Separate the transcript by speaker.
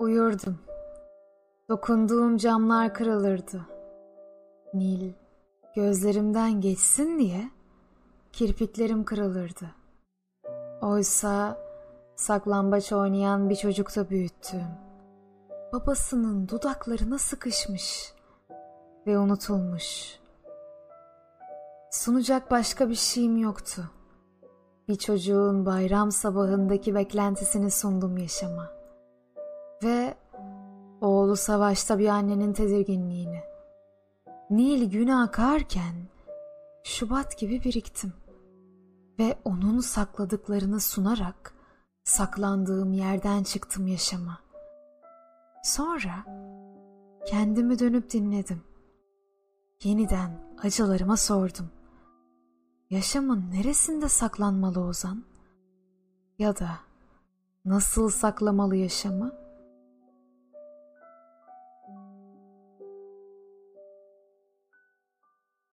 Speaker 1: Uyurdum. Dokunduğum camlar kırılırdı. Nil gözlerimden geçsin diye kirpiklerim kırılırdı. Oysa saklambaç oynayan bir çocukta büyüttüm. Babasının dudaklarına sıkışmış ve unutulmuş. Sunacak başka bir şeyim yoktu. Bir çocuğun bayram sabahındaki beklentisini sundum yaşama. Ve oğlu savaşta bir annenin tedirginliğini. Nil gün akarken Şubat gibi biriktim. Ve onun sakladıklarını sunarak saklandığım yerden çıktım yaşama. Sonra kendimi dönüp dinledim. Yeniden acılarıma sordum. Yaşamın neresinde saklanmalı Ozan? Ya da nasıl saklamalı yaşamı?